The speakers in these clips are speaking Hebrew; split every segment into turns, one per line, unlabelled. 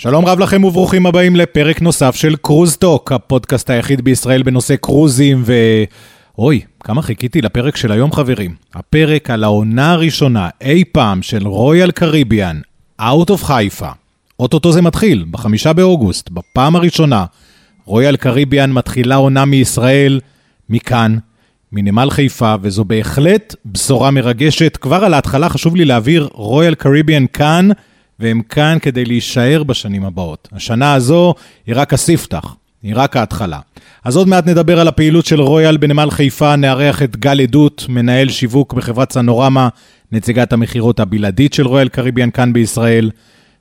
שלום רב לכם וברוכים הבאים לפרק נוסף של קרוז טוק, הפודקאסט היחיד בישראל בנושא קרוזים ו... אוי, כמה חיכיתי לפרק של היום חברים. הפרק על העונה הראשונה אי פעם של רויאל קריביאן, Out of חיפה. אוטוטו זה מתחיל, בחמישה באוגוסט, בפעם הראשונה. רויאל קריביאן מתחילה עונה מישראל, מכאן, מנמל חיפה, וזו בהחלט בשורה מרגשת. כבר על ההתחלה חשוב לי להעביר רויאל קריביאן כאן. והם כאן כדי להישאר בשנים הבאות. השנה הזו היא רק הספתח, היא רק ההתחלה. אז עוד מעט נדבר על הפעילות של רויאל בנמל חיפה, נארח את גל עדות, מנהל שיווק בחברת סנורמה, נציגת המכירות הבלעדית של רויאל קריביאן כאן בישראל.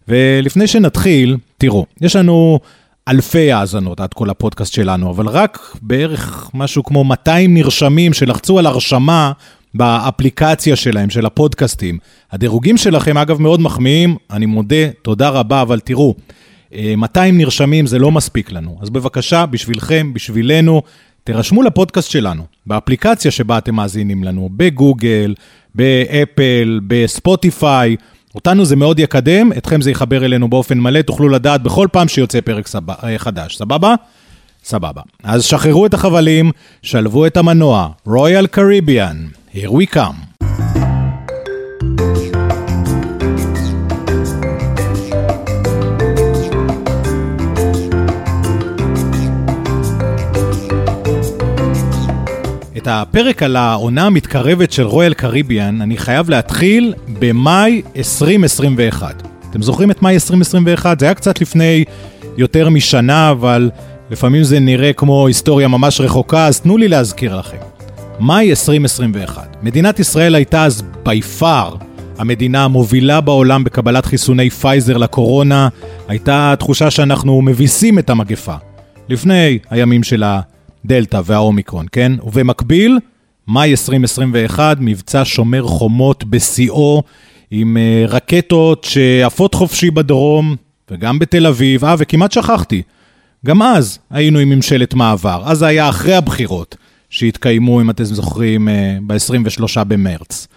ולפני שנתחיל, תראו, יש לנו אלפי האזנות עד כל הפודקאסט שלנו, אבל רק בערך משהו כמו 200 נרשמים שלחצו על הרשמה באפליקציה שלהם, של הפודקאסטים. הדירוגים שלכם, אגב, מאוד מחמיאים, אני מודה, תודה רבה, אבל תראו, 200 אה, נרשמים זה לא מספיק לנו. אז בבקשה, בשבילכם, בשבילנו, תירשמו לפודקאסט שלנו, באפליקציה שבה אתם מאזינים לנו, בגוגל, באפל, בספוטיפיי. אותנו זה מאוד יקדם, אתכם זה יחבר אלינו באופן מלא, תוכלו לדעת בכל פעם שיוצא פרק סב... אה, חדש, סבבה? סבבה. אז שחררו את החבלים, שלבו את המנוע, רויאל קריביאן. Here we come. את הפרק על העונה המתקרבת של רויאל קריביאן אני חייב להתחיל במאי 2021. אתם זוכרים את מאי 2021? זה היה קצת לפני יותר משנה, אבל לפעמים זה נראה כמו היסטוריה ממש רחוקה, אז תנו לי להזכיר לכם. מאי 2021. מדינת ישראל הייתה אז בי פאר המדינה המובילה בעולם בקבלת חיסוני פייזר לקורונה. הייתה תחושה שאנחנו מביסים את המגפה. לפני הימים של הדלתא והאומיקרון, כן? ובמקביל, מאי 2021, מבצע שומר חומות בשיאו, עם uh, רקטות שעפות חופשי בדרום, וגם בתל אביב. אה, וכמעט שכחתי, גם אז היינו עם ממשלת מעבר. אז זה היה אחרי הבחירות. שהתקיימו, אם אתם זוכרים, אה, ב-23 במרץ.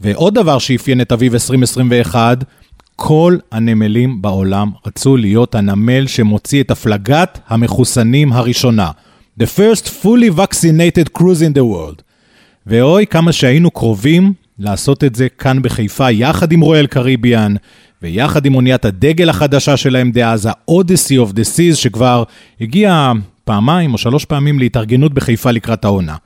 ועוד דבר שאפיין את אביב 2021, כל הנמלים בעולם רצו להיות הנמל שמוציא את הפלגת המחוסנים הראשונה. The first fully vaccinated cruise in the world. ואוי, כמה שהיינו קרובים לעשות את זה כאן בחיפה, יחד עם רויאל קריביאן, ויחד עם אוניית הדגל החדשה שלהם דאז, ה-Odyssey of the Seas, שכבר הגיעה פעמיים או שלוש פעמים להתארגנות בחיפה לקראת העונה.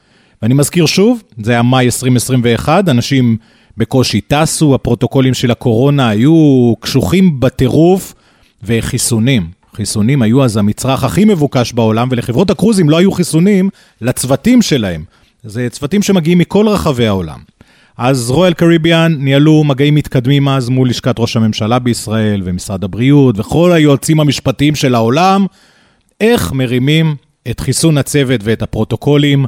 ואני מזכיר שוב, זה היה מאי 2021, אנשים בקושי טסו, הפרוטוקולים של הקורונה היו קשוחים בטירוף, וחיסונים. חיסונים היו אז המצרך הכי מבוקש בעולם, ולחברות הקרוזים לא היו חיסונים לצוותים שלהם. זה צוותים שמגיעים מכל רחבי העולם. אז רויאל קריביאן ניהלו מגעים מתקדמים אז מול לשכת ראש הממשלה בישראל ומשרד הבריאות וכל היועצים המשפטיים של העולם, איך מרימים את חיסון הצוות ואת הפרוטוקולים.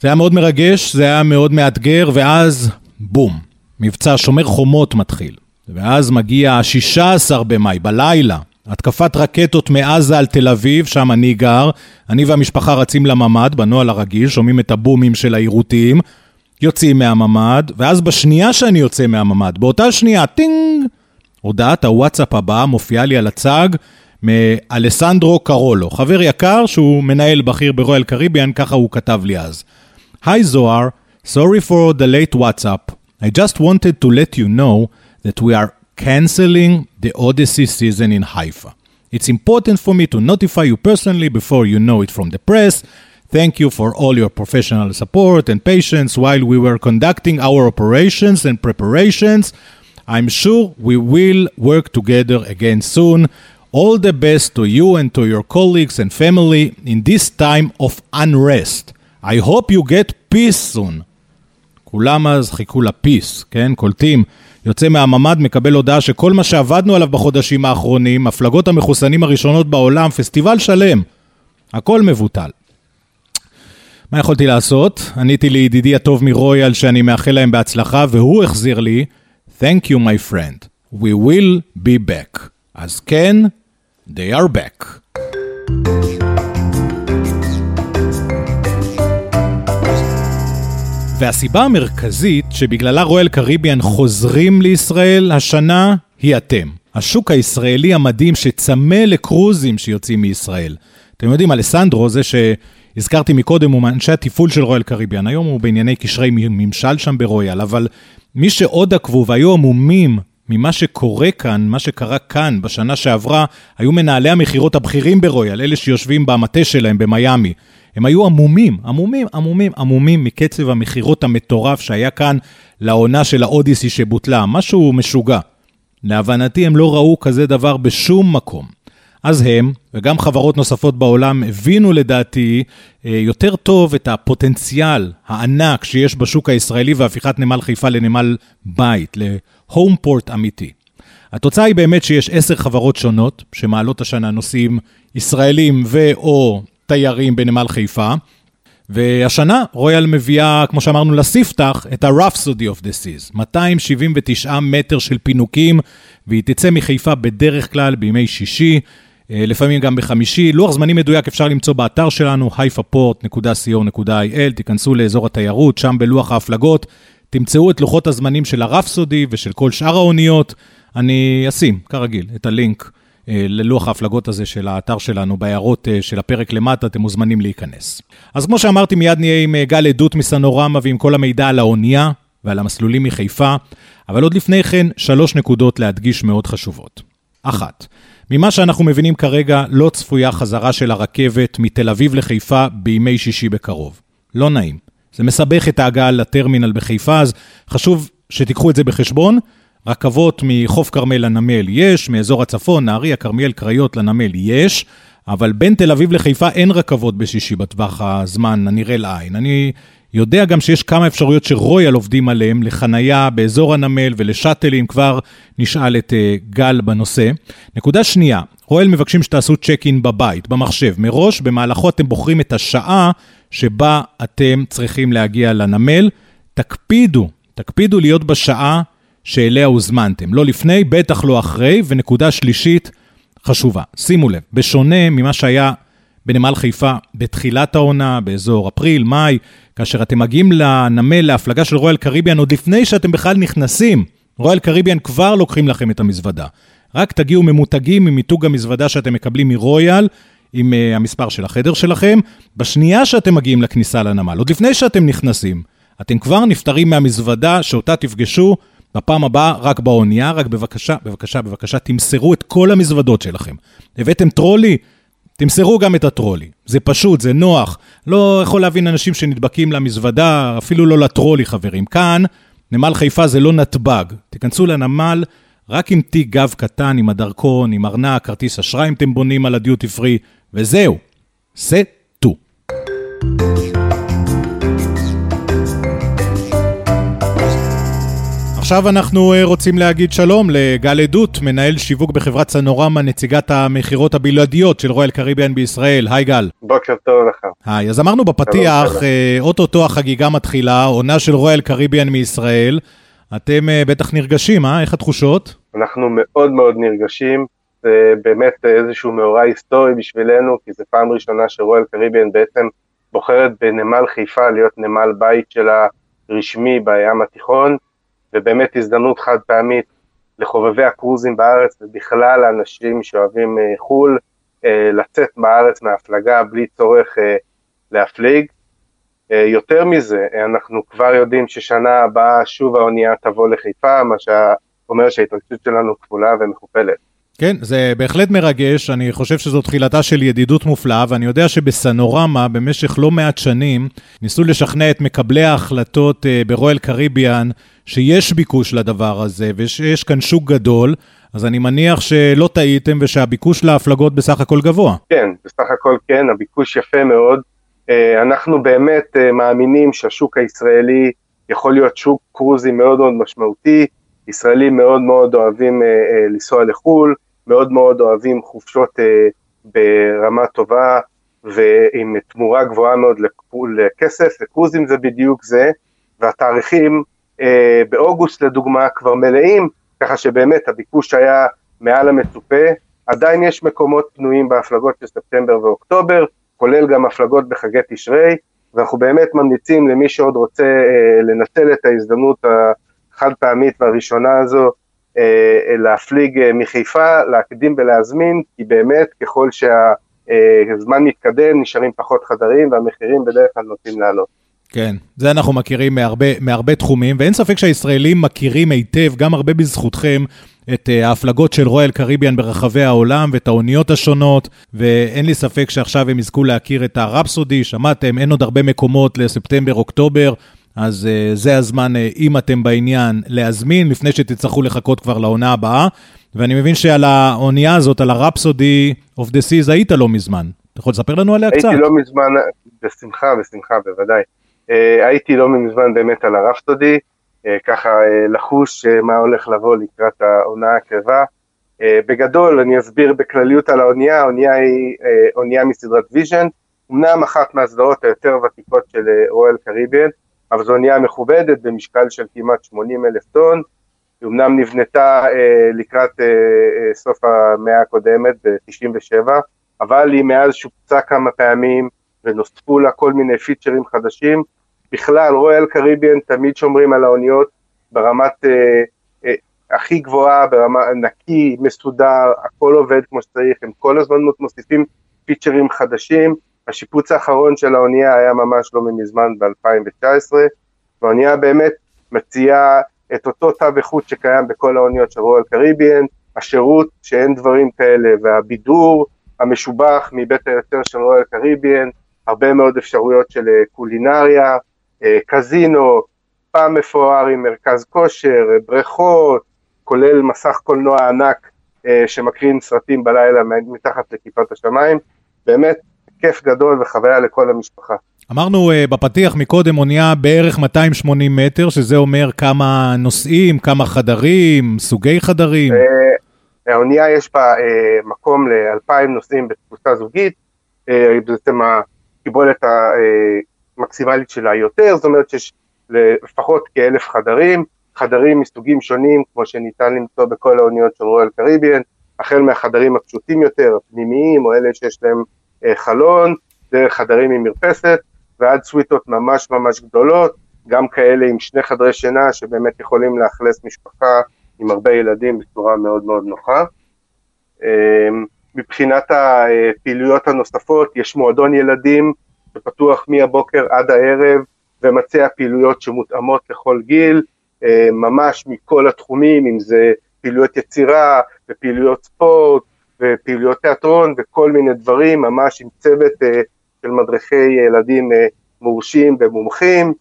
זה היה מאוד מרגש, זה היה מאוד מאתגר, ואז בום, מבצע שומר חומות מתחיל. ואז מגיע ה-16 במאי, בלילה, התקפת רקטות מעזה על תל אביב, שם אני גר. אני והמשפחה רצים לממ"ד, בנוהל הרגיל, שומעים את הבומים של העירותים, יוצאים מהממ"ד, ואז בשנייה שאני יוצא מהממ"ד, באותה שנייה, טינג, הודעת הוואטסאפ הבאה מופיעה לי על הצג, מאלסנדרו קרולו, חבר יקר שהוא מנהל בכיר ברויאל קריביאן, ככה הוא כתב לי אז. היי זוהר, sorry for the late WhatsApp. I just wanted to let you know that we are canceling the Odyssey season in Haifa. It's important for me to notify you personally before you know it from the press. Thank you for all your professional support and patience while we were conducting our operations and preparations. I'm sure we will work together again soon. All the best to you and to your colleagues and family in this time of unrest. I hope you get peace soon. כולם אז חיכו לפיס, כן? קולטים. יוצא מהממ"ד, מקבל הודעה שכל מה שעבדנו עליו בחודשים האחרונים, הפלגות המחוסנים הראשונות בעולם, פסטיבל שלם, הכל מבוטל. מה יכולתי לעשות? עניתי לידידי הטוב מרויאל שאני מאחל להם בהצלחה, והוא החזיר לי, Thank you my friend, we will be back. אז כן, They are back. והסיבה המרכזית שבגללה רואל קריביאן חוזרים לישראל השנה היא אתם. השוק הישראלי המדהים שצמא לקרוזים שיוצאים מישראל. אתם יודעים, אלסנדרו, זה שהזכרתי מקודם, הוא מאנשי התפעול של רויאל קריביאן, היום הוא בענייני קשרי ממשל שם ברויאל, אבל מי שעוד עקבו והיו עמומים ממה שקורה כאן, מה שקרה כאן בשנה שעברה, היו מנהלי המכירות הבכירים ברויאל, אלה שיושבים במטה שלהם במיאמי. הם היו עמומים, עמומים, עמומים, עמומים מקצב המכירות המטורף שהיה כאן לעונה של האודיסי שבוטלה, משהו משוגע. להבנתי הם לא ראו כזה דבר בשום מקום. אז הם, וגם חברות נוספות בעולם, הבינו לדעתי אה, יותר טוב את הפוטנציאל הענק שיש בשוק הישראלי והפיכת נמל חיפה לנמל בית, להום פורט אמיתי. התוצאה היא באמת שיש עשר חברות שונות שמעלות השנה נוסעים ישראלים ו/או תיירים בנמל חיפה, והשנה רויאל מביאה, כמו שאמרנו, לספתח את ה-Rhapsody of the Seas, 279 מטר של פינוקים, והיא תצא מחיפה בדרך כלל בימי שישי, אה, לפעמים גם בחמישי. לוח זמנים מדויק אפשר למצוא באתר שלנו, highfaport.co.il, תיכנסו לאזור התיירות, שם בלוח ההפלגות, תמצאו את לוחות הזמנים של הרפסודי ושל כל שאר האוניות. אני אשים, כרגיל, את הלינק אה, ללוח ההפלגות הזה של האתר שלנו, בהערות אה, של הפרק למטה, אתם מוזמנים להיכנס. אז כמו שאמרתי, מיד נהיה עם גל עדות מסנורמה ועם כל המידע על האונייה ועל המסלולים מחיפה, אבל עוד לפני כן, שלוש נקודות להדגיש מאוד חשובות. אחת, ממה שאנחנו מבינים כרגע, לא צפויה חזרה של הרכבת מתל אביב לחיפה בימי שישי בקרוב. לא נעים. זה מסבך את ההגעה לטרמינל בחיפה, אז חשוב שתיקחו את זה בחשבון. רכבות מחוף כרמל לנמל יש, מאזור הצפון, נהריה, כרמיאל, קריות לנמל יש, אבל בין תל אביב לחיפה אין רכבות בשישי בטווח הזמן הנראה לעין. אני יודע גם שיש כמה אפשרויות שרויאל עובדים עליהם לחנייה באזור הנמל ולשאטלים, כבר נשאל את uh, גל בנושא. נקודה שנייה, רויאל מבקשים שתעשו צ'ק אין בבית, במחשב, מראש, במהלכו אתם בוחרים את השעה שבה אתם צריכים להגיע לנמל. תקפידו, תקפידו להיות בשעה שאליה הוזמנתם, לא לפני, בטח לא אחרי, ונקודה שלישית חשובה, שימו לב, בשונה ממה שהיה בנמל חיפה בתחילת העונה, באזור אפריל, מאי, כאשר אתם מגיעים לנמל, להפלגה של רויאל קריביאן, עוד לפני שאתם בכלל נכנסים, רויאל קריביאן כבר לוקחים לכם את המזוודה. רק תגיעו ממותגים ממיתוג המזוודה שאתם מקבלים מרויאל, עם uh, המספר של החדר שלכם. בשנייה שאתם מגיעים לכניסה לנמל, עוד לפני שאתם נכנסים, אתם כבר נפטרים מהמזוודה שאותה תפגשו בפעם הבאה רק באונייה, רק בבקשה, בבקשה, בבקשה, תמסרו את כל המזוודות שלכם. הבאתם טרולי? תמסרו גם את הטרולי. זה פשוט, זה נוח. לא יכול להבין אנשים שנדבקים למזוודה, אפילו לא לטרולי, חברים. כאן, נמל חיפה זה לא נתב"ג. תיכנסו לנמל רק עם תיק גב קטן, עם הדרכון, עם ארנק, כרטיס אשראי אם אתם בונים על הדיוטי פרי, וזהו. סטו. עכשיו אנחנו אה, רוצים להגיד שלום לגל עדות, מנהל שיווק בחברת סנורמה, נציגת המכירות הבלעדיות של רויאל קריביאן בישראל. היי גל.
בוקר טוב לך.
היי, אז אמרנו בפתיח, אה, אוטוטו החגיגה מתחילה, עונה של רויאל קריביאן מישראל. אתם אה, בטח נרגשים, אה? איך התחושות?
אנחנו מאוד מאוד נרגשים. זה באמת איזשהו מאורע היסטורי בשבילנו, כי זו פעם ראשונה שרויאל קריביאן בעצם בוחרת בנמל חיפה להיות נמל בית שלה רשמי בים התיכון. ובאמת הזדמנות חד פעמית לחובבי הקרוזים בארץ ובכלל לאנשים שאוהבים אה, חו"ל, אה, לצאת בארץ מההפלגה בלי צורך אה, להפליג. יותר מזה, אנחנו כבר יודעים ששנה הבאה שוב האונייה תבוא לחיפה, מה שאומר שההתרגשות שלנו כפולה ומכופלת.
כן, זה בהחלט מרגש, אני חושב שזו תחילתה של ידידות מופלאה, ואני יודע שבסנורמה במשך לא מעט שנים ניסו לשכנע את מקבלי ההחלטות ברויאל קריביאן שיש ביקוש לדבר הזה ושיש כאן שוק גדול, אז אני מניח שלא טעיתם ושהביקוש להפלגות בסך הכל גבוה.
כן, בסך הכל כן, הביקוש יפה מאוד. אה, אנחנו באמת אה, מאמינים שהשוק הישראלי יכול להיות שוק קרוזי מאוד מאוד משמעותי. ישראלים מאוד מאוד אוהבים אה, לנסוע לחו"ל, מאוד מאוד אוהבים חופשות ברמה טובה ועם תמורה גבוהה מאוד לכסף, וקרוזים זה בדיוק זה, והתאריכים אה, באוגוסט לדוגמה כבר מלאים, ככה שבאמת הביקוש היה מעל המצופה, עדיין יש מקומות פנויים בהפלגות של ספטמבר ואוקטובר, כולל גם הפלגות בחגי תשרי, ואנחנו באמת ממליצים למי שעוד רוצה אה, לנצל את ההזדמנות החד פעמית והראשונה הזו, להפליג מחיפה, להקדים ולהזמין, כי באמת ככל שהזמן מתקדם נשארים פחות חדרים והמחירים בדרך כלל נוטים לעלות.
כן, זה אנחנו מכירים מהרבה, מהרבה תחומים, ואין ספק שהישראלים מכירים היטב, גם הרבה בזכותכם, את ההפלגות של רויאל קריביאן ברחבי העולם ואת האוניות השונות, ואין לי ספק שעכשיו הם יזכו להכיר את הרפסודי, שמעתם, אין עוד הרבה מקומות לספטמבר-אוקטובר, אז uh, זה הזמן, uh, אם אתם בעניין, להזמין, לפני שתצטרכו לחכות כבר לעונה הבאה. ואני מבין שעל האונייה הזאת, על הרפסודי of the seas, היית לא מזמן. אתה יכול לספר לנו עליה
הייתי
קצת?
הייתי לא מזמן, בשמחה, בשמחה, בוודאי. Uh, הייתי לא מזמן באמת על הרפסודי. אה, ככה אה, לחוש אה, מה הולך לבוא לקראת העונה הקרבה. בגדול, אני אסביר בכלליות על האונייה, האונייה היא אונייה מסדרת Vision, אמנם אחת מהסדרות היותר ותיקות של Royal Caribbean, אבל זו אונייה מכובדת במשקל של כמעט 80 אלף טון, היא אמנם נבנתה לקראת סוף המאה הקודמת ב-97, אבל היא מאז שופצה כמה פעמים ונוספו לה כל מיני פיצ'רים חדשים, בכלל, רויאל קריביאן תמיד שומרים על האוניות ברמת אה, אה, הכי גבוהה, ברמה נקי, מסודר, הכל עובד כמו שצריך, הם כל הזמן מוסיפים פיצ'רים חדשים. השיפוץ האחרון של האונייה היה ממש לא מזמן ב-2019, והאונייה באמת מציעה את אותו תו איכות שקיים בכל האוניות של רויאל קריביאן, השירות שאין דברים כאלה, והבידור המשובח מבית היוצר של רויאל קריביאן, הרבה מאוד אפשרויות של אה, קולינריה, אה, קזינו, פעם מפואר עם מרכז כושר, אה, בריכות, כולל מסך קולנוע ענק שמקרין סרטים בלילה מתחת לכיפת השמיים, באמת כיף גדול וחוויה לכל המשפחה.
אמרנו בפתיח מקודם אונייה בערך 280 מטר, שזה אומר כמה נוסעים, כמה חדרים, סוגי חדרים.
האונייה יש בה מקום ל-2,000 נוסעים בתפוסה זוגית, בעצם הקיבולת המקסימלית שלה יותר, זאת אומרת שיש לפחות כאלף חדרים, חדרים מסוגים שונים כמו שניתן למצוא בכל האוניות של רואל קריביאן, החל מהחדרים הפשוטים יותר, הפנימיים, או אלה שיש להם חלון, דרך חדרים עם מרפסת, ועד סוויטות ממש ממש גדולות, גם כאלה עם שני חדרי שינה שבאמת יכולים לאכלס משפחה עם הרבה ילדים בצורה מאוד מאוד נוחה. אה, מבחינת הפעילויות הנוספות, יש מועדון ילדים שפתוח מהבוקר עד הערב ומציע פעילויות שמותאמות לכל גיל, אה, ממש מכל התחומים, אם זה פעילויות יצירה ופעילויות ספורט ופעילויות תיאטרון וכל מיני דברים, ממש עם צוות אה, של מדריכי ילדים אה, מורשים ומומחים.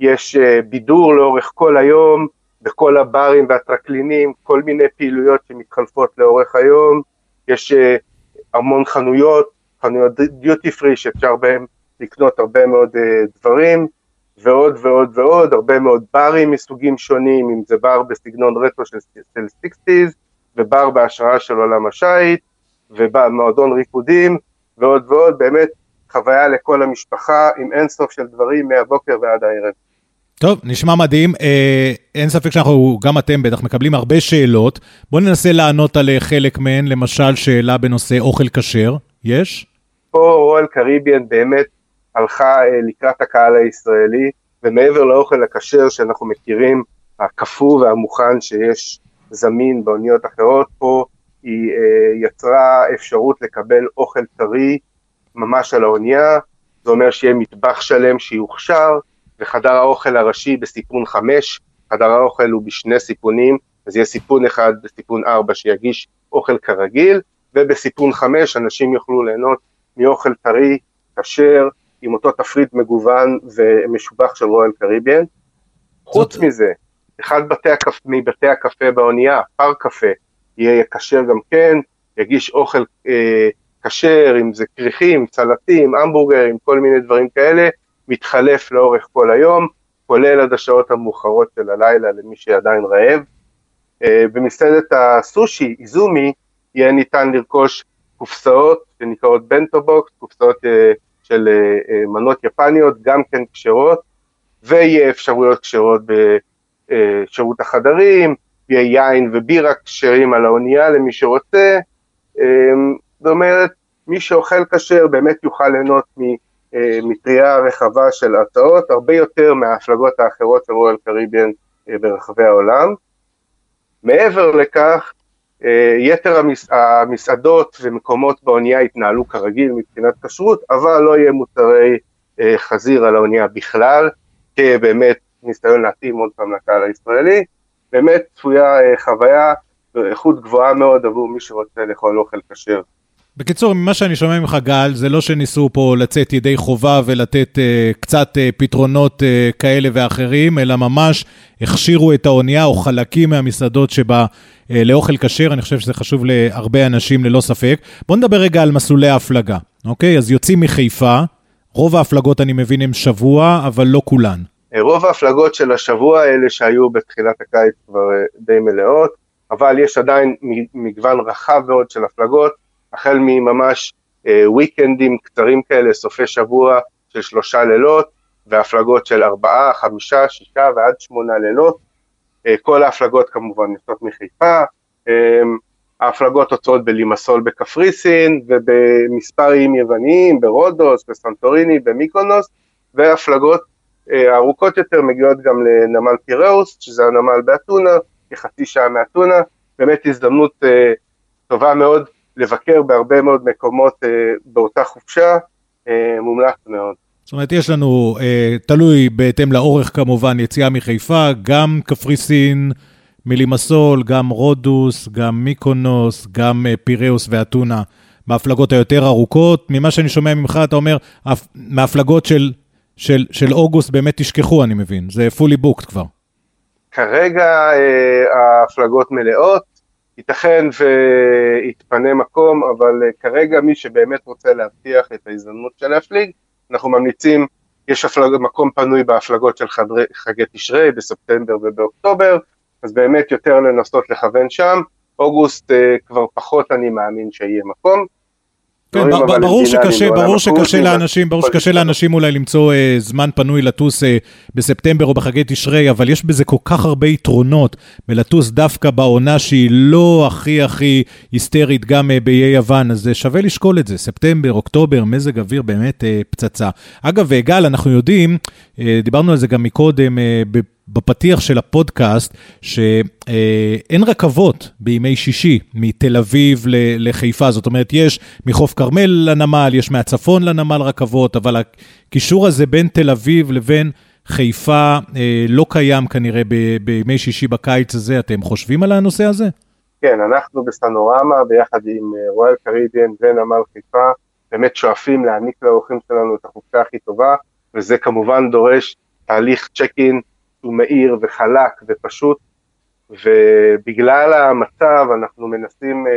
יש בידור לאורך כל היום בכל הברים והטרקלינים, כל מיני פעילויות שמתחלפות לאורך היום. יש המון חנויות, חנויות דיוטי פרי שאפשר בהם לקנות הרבה מאוד דברים, ועוד ועוד ועוד, הרבה מאוד ברים מסוגים שונים, אם זה בר בסגנון רטרו של, 60's, ובר בהשראה של עולם השיט, ומועדון ריקודים, ועוד ועוד, באמת חוויה לכל המשפחה עם אין סוף של דברים מהבוקר ועד הערב.
טוב, נשמע מדהים. אה, אין ספק שאנחנו, גם אתם בטח, מקבלים הרבה שאלות. בואו ננסה לענות על חלק מהן, למשל שאלה בנושא אוכל כשר. יש?
פה רואל קריביאן באמת הלכה אה, לקראת הקהל הישראלי, ומעבר לאוכל הכשר שאנחנו מכירים, הקפוא והמוכן שיש זמין באוניות אחרות, פה היא אה, יצרה אפשרות לקבל אוכל טרי ממש על האונייה, זה אומר שיהיה מטבח שלם שיוכשר, וחדר האוכל הראשי בסיפון 5, חדר האוכל הוא בשני סיפונים, אז יהיה סיפון אחד בסיפון 4 שיגיש אוכל כרגיל, ובסיפון 5 אנשים יוכלו ליהנות מאוכל טרי, כשר, עם אותו תפריט מגוון ומשובח של רויאל קריביאן. חוץ מזה, אחד בתי הקפ... מבתי הקפה באונייה, Park Cafe, יהיה כשר גם כן, יגיש אוכל אה, כשר, אם זה כריכים, סלטים, המבורגרים, כל מיני דברים כאלה, מתחלף לאורך כל היום, כולל עד השעות המאוחרות של הלילה למי שעדיין רעב. אה, במסעדת הסושי, Izumi, יהיה ניתן לרכוש קופסאות שנקראות Bento Box, קופסאות אה, של אה, אה, מנות יפניות, גם כן כשרות, ויהיה אפשרויות כשרות בשירות החדרים, יהיה יין ובירה כשרים על האונייה למי שרוצה, זאת אומרת, מי שאוכל כשר באמת יוכל ליהנות מטריה רחבה של הצעות, הרבה יותר מההפלגות האחרות של רואל קריביאן ברחבי העולם. מעבר לכך, אה, יתר המס... המסעדות ומקומות באונייה יתנהלו כרגיל מבחינת כשרות, אבל לא יהיה מוצרי אה, חזיר על האונייה בכלל, כבאמת ניסיון להתאים עוד פעם לקהל הישראלי. באמת צפויה אה, חוויה ואיכות גבוהה מאוד עבור מי שרוצה לאכול אוכל כשר.
בקיצור, ממה שאני שומע ממך, גל, זה לא שניסו פה לצאת ידי חובה ולתת uh, קצת uh, פתרונות uh, כאלה ואחרים, אלא ממש הכשירו את האונייה או חלקים מהמסעדות שבה uh, לאוכל כשר, אני חושב שזה חשוב להרבה אנשים ללא ספק. בואו נדבר רגע על מסלולי ההפלגה, אוקיי? אז יוצאים מחיפה, רוב ההפלגות אני מבין הם שבוע, אבל לא כולן.
רוב ההפלגות של השבוע האלה שהיו בתחילת הקיץ כבר די מלאות, אבל יש עדיין מגוון רחב מאוד של הפלגות. החל מממש וויקנדים אה, קצרים כאלה, סופי שבוע של שלושה לילות, והפלגות של ארבעה, חמישה, שישה ועד שמונה לילות. אה, כל ההפלגות כמובן יוצאות מחיפה, אה, ההפלגות עוצרות בלימסול בקפריסין ובמספר איים יווניים, ברודוס, בסנטוריני, במיקונוס, והפלגות ארוכות יותר מגיעות גם לנמל פיראוס, שזה הנמל באתונה, כחצי שעה מאתונה, באמת הזדמנות טובה מאוד לבקר בהרבה מאוד מקומות אה, באותה חופשה, אה, מומלץ מאוד.
זאת אומרת, יש לנו, אה, תלוי בהתאם לאורך כמובן, יציאה מחיפה, גם קפריסין, מלימסול, גם רודוס, גם מיקונוס, גם אה, פיראוס ואתונה, בהפלגות היותר ארוכות. ממה שאני שומע ממך, אתה אומר, מההפלגות של, של, של אוגוסט באמת תשכחו, אני מבין, זה fully booked כבר.
כרגע אה, ההפלגות מלאות, ייתכן ויתפנה מקום, אבל אה, כרגע מי שבאמת רוצה להבטיח את ההזדמנות של להפליג, אנחנו ממליצים, יש הפלג, מקום פנוי בהפלגות של חדרי, חגי תשרי בספטמבר ובאוקטובר, אז באמת יותר לנסות לכוון שם, אוגוסט אה, כבר פחות אני מאמין שיהיה מקום,
כן, ברור שקשה, ברור שקשה לאנשים, ברור שקשה לאנשים אולי למצוא אה, זמן פנוי לטוס אה, בספטמבר או בחגי תשרי, אבל יש בזה כל כך הרבה יתרונות בלטוס דווקא בעונה שהיא לא הכי הכי היסטרית גם אה, באיי יוון, אז שווה לשקול את זה, ספטמבר, אוקטובר, מזג אוויר באמת פצצה. אגב, גל, אנחנו יודעים, דיברנו על זה גם מקודם, בפתיח של הפודקאסט, שאין רכבות בימי שישי מתל אביב לחיפה, זאת אומרת, יש מחוף כרמל לנמל, יש מהצפון לנמל רכבות, אבל הקישור הזה בין תל אביב לבין חיפה אה, לא קיים כנראה בימי שישי בקיץ הזה. אתם חושבים על הנושא הזה?
כן, אנחנו בסנורמה ביחד עם אה, קריביאן ונמל חיפה, באמת שואפים להעניק לאורחים שלנו את החופשה הכי טובה, וזה כמובן דורש תהליך צ'ק אין שהוא מהיר וחלק ופשוט, ובגלל המצב אנחנו מנסים uh,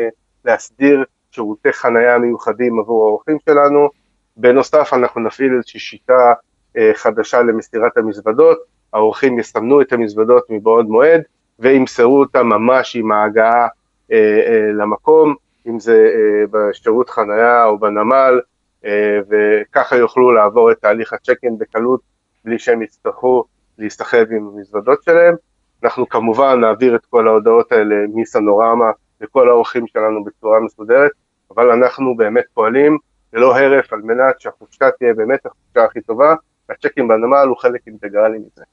להסדיר שירותי חנייה מיוחדים עבור האורחים שלנו. בנוסף אנחנו נפעיל איזושהי שיטה uh, חדשה למסירת המזוודות, האורחים יסמנו את המזוודות מבעוד מועד וימסרו אותה ממש עם ההגעה uh, למקום, אם זה בשירות חנייה או בנמל, וככה יוכלו לעבור את תהליך הצ'ק-אין בקלות בלי שהם יצטרכו להסתחב עם המזוודות שלהם. אנחנו כמובן נעביר את כל ההודעות האלה מסנורמה לכל האורחים שלנו בצורה מסודרת, אבל אנחנו באמת פועלים ללא הרף על מנת שהחופשה תהיה באמת החופשה הכי טובה, והצ'קים בנמל הוא חלק אינטגרלי מזה.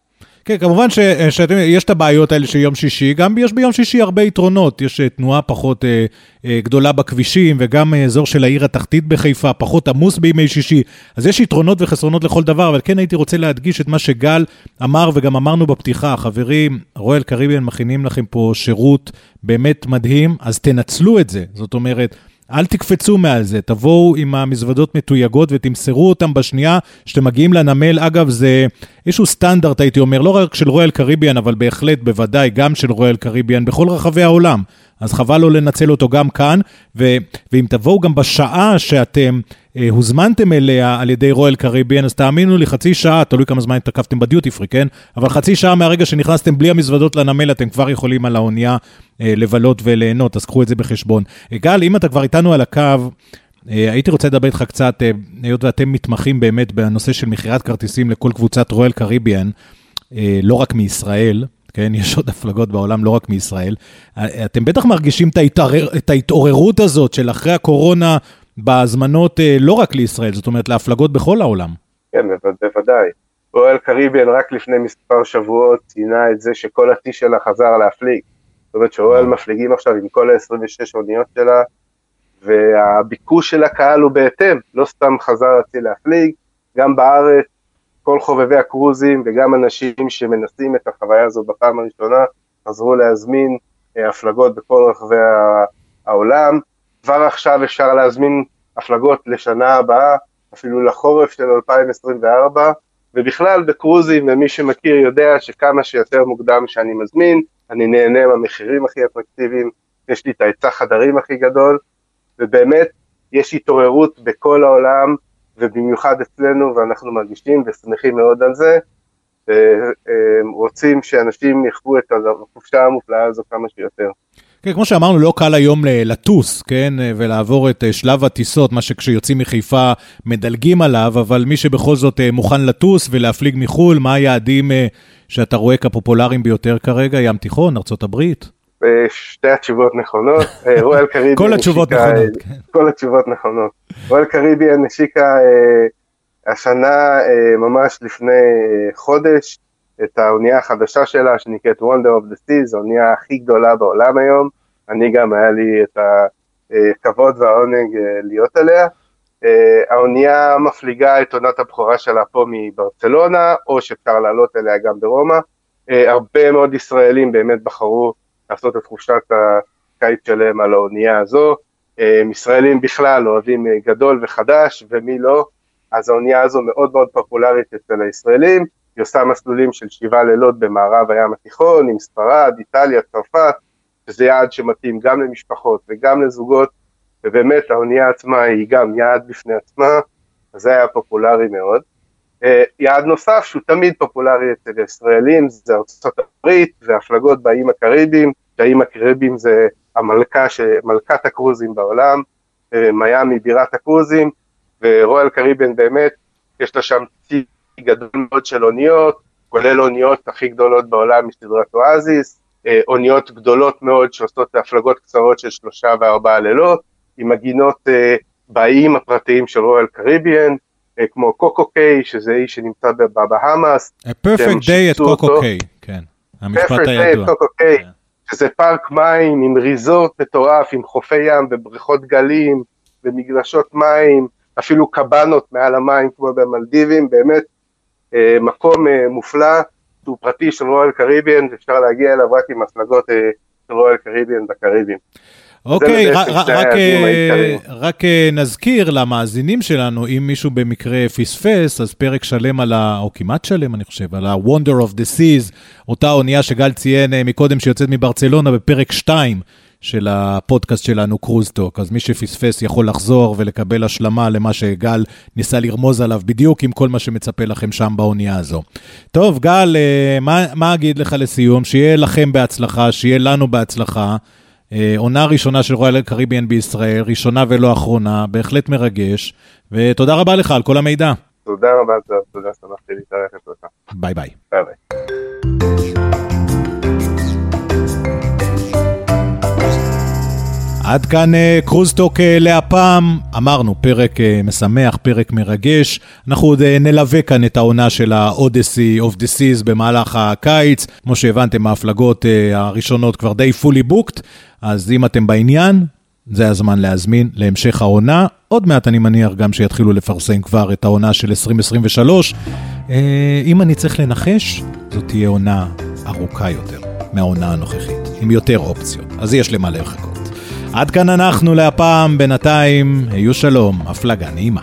כן, כמובן שיש את הבעיות האלה של יום שישי, גם יש ביום שישי הרבה יתרונות, יש אה, תנועה פחות אה, אה, גדולה בכבישים, וגם אה, אזור של העיר התחתית בחיפה, פחות עמוס בימי שישי, אז יש יתרונות וחסרונות לכל דבר, אבל כן הייתי רוצה להדגיש את מה שגל אמר, וגם אמרנו בפתיחה, חברים, רויאל קריביאן מכינים לכם פה שירות באמת מדהים, אז תנצלו את זה, זאת אומרת, אל תקפצו מעל זה, תבואו עם המזוודות מתויגות ותמסרו אותם בשנייה שאתם מגיעים לנמל. אגב, זה איזשהו סטנדרט, הייתי אומר, לא רק של רויאל קריביאן, אבל בהחלט, בוודאי, גם של רויאל קריביאן בכל רחבי העולם. אז חבל לא לנצל אותו גם כאן, ו- ואם תבואו גם בשעה שאתם אה, הוזמנתם אליה על ידי רויאל קריביאן, אז תאמינו לי, חצי שעה, תלוי כמה זמן התקפתם בדיוטי פרי, כן? אבל חצי שעה מהרגע שנכנסתם בלי המזוודות לנמל, אתם כבר יכולים על האונייה אה, לבלות וליהנות, אז קחו את זה בחשבון. גל, אם אתה כבר איתנו על הקו, אה, הייתי רוצה לדבר איתך קצת, אה, היות ואתם מתמחים באמת בנושא של מכירת כרטיסים לכל קבוצת רויאל קריביאן, אה, לא רק מישראל, כן, יש עוד הפלגות בעולם, לא רק מישראל. אתם בטח מרגישים את, ההתערר, את ההתעוררות הזאת של אחרי הקורונה בהזמנות אה, לא רק לישראל, זאת אומרת להפלגות בכל העולם.
כן, בוודאי. רואל קריביאן רק לפני מספר שבועות ציינה את זה שכל השיא שלה חזר להפליג. זאת אומרת שרואל מפליגים עכשיו עם כל ה-26 אוניות שלה, והביקוש של הקהל הוא בהתאם, לא סתם חזר רצי להפליג, גם בארץ, כל חובבי הקרוזים וגם אנשים שמנסים את החוויה הזאת בפעם הראשונה, חזרו להזמין אה, הפלגות בכל רחבי העולם. כבר עכשיו אפשר להזמין הפלגות לשנה הבאה, אפילו לחורף של 2024, ובכלל בקרוזים, ומי שמכיר יודע שכמה שיותר מוקדם שאני מזמין, אני נהנה מהמחירים הכי אטרקטיביים, יש לי את ההיצע חדרים הכי גדול, ובאמת יש התעוררות בכל העולם, ובמיוחד אצלנו, ואנחנו מרגישים ושמחים מאוד על זה, ורוצים שאנשים יחוו את החופשה המופלאה הזו כמה שיותר.
כן, כמו שאמרנו, לא קל היום לטוס, כן, ולעבור את אה, שלב הטיסות, מה שכשיוצאים מחיפה מדלגים עליו, אבל מי שבכל זאת אה, מוכן לטוס ולהפליג מחו"ל, מה היעדים אה, שאתה רואה כפופולריים ביותר כרגע? ים תיכון, ארצות הברית?
שתי התשובות נכונות, רואל קריביאן
כל התשובות נכונות, כן.
כל התשובות נכונות. רואל קריביאן השיקה השנה, ממש לפני חודש, את האונייה החדשה שלה שנקראת Wonder of the Seas, האונייה הכי גדולה בעולם היום, אני גם היה לי את הכבוד והעונג אה, להיות עליה. אה, האונייה מפליגה את עונת הבכורה שלה פה מברצלונה, או שאפשר לעלות אליה גם ברומא. אה, הרבה מאוד ישראלים באמת בחרו לעשות את חופשת הקיץ שלהם על האונייה הזו. ישראלים בכלל אוהבים גדול וחדש, ומי לא, אז האונייה הזו מאוד מאוד פופולרית אצל הישראלים. היא עושה מסלולים של שבעה לילות במערב הים התיכון, עם ספרד, איטליה, צרפת, שזה יעד שמתאים גם למשפחות וגם לזוגות, ובאמת האונייה עצמה היא גם יעד בפני עצמה, אז זה היה פופולרי מאוד. אה, יעד נוסף שהוא תמיד פופולרי אצל ישראלים זה ארצות הברית והפלגות באיים הקריביים, שהאיים הקריביים זה המלכה, מלכת הקרוזים בעולם, אה, מיאמי בירת הקרוזים, ורויאל קריביאן באמת, יש לה שם צי גדול מאוד של אוניות, כולל אוניות הכי גדולות בעולם מסדרת אואזיס, אה, אוניות גדולות מאוד שעושות הפלגות קצרות של שלושה וארבעה לילות, עם מגינות אה, באיים הפרטיים של רויאל קריביאן, כמו קוקו קיי, שזה אי שנמצא בבהאמאס.
A perfect day at קוקו קיי, כן, המשפט הידוע.
כן. שזה פארק מים עם ריזורט מטורף, עם חופי ים ובריכות גלים ומגרשות מים, אפילו קבנות מעל המים כמו במלדיבים, באמת אה, מקום אה, מופלא, שהוא פרטי של רואל קריביאן, ואפשר להגיע אליו רק עם הפלגות אה, של רואל קריביאן בקריבים.
אוקיי, רק, רק, רק נזכיר למאזינים שלנו, אם מישהו במקרה פספס, אז פרק שלם על ה... או כמעט שלם, אני חושב, על ה-Wonder of the Seas, אותה אונייה שגל ציין מקודם שיוצאת מברצלונה בפרק 2, של הפודקאסט שלנו, קרוזטוק. אז מי שפספס יכול לחזור ולקבל השלמה למה שגל ניסה לרמוז עליו בדיוק עם כל מה שמצפה לכם שם באונייה הזו. טוב, גל, אה, מה, מה אגיד לך לסיום? שיהיה לכם בהצלחה, שיהיה לנו בהצלחה. אה, עונה ראשונה של Royal Caribbean בישראל, ראשונה ולא אחרונה, בהחלט מרגש, ותודה רבה לך על כל המידע.
תודה רבה, תודה, שמחתי להתארח אצלך.
ביי ביי.
ביי ביי.
עד כאן אה, Cruise Talk אה, להפעם, אמרנו, פרק אה, משמח, פרק מרגש. אנחנו עוד נלווה כאן את העונה של ה-Odyssey of the Seas במהלך הקיץ. כמו שהבנתם, ההפלגות הראשונות כבר די fully booked, אז אם אתם בעניין, זה הזמן להזמין להמשך העונה. עוד מעט אני מניח גם שיתחילו לפרסם כבר את העונה של 2023. אם אני צריך לנחש, זאת תהיה עונה ארוכה יותר מהעונה הנוכחית, עם יותר אופציות, אז יש למה לחכות. עד כאן אנחנו להפעם, בינתיים, היו שלום, הפלגה נעימה.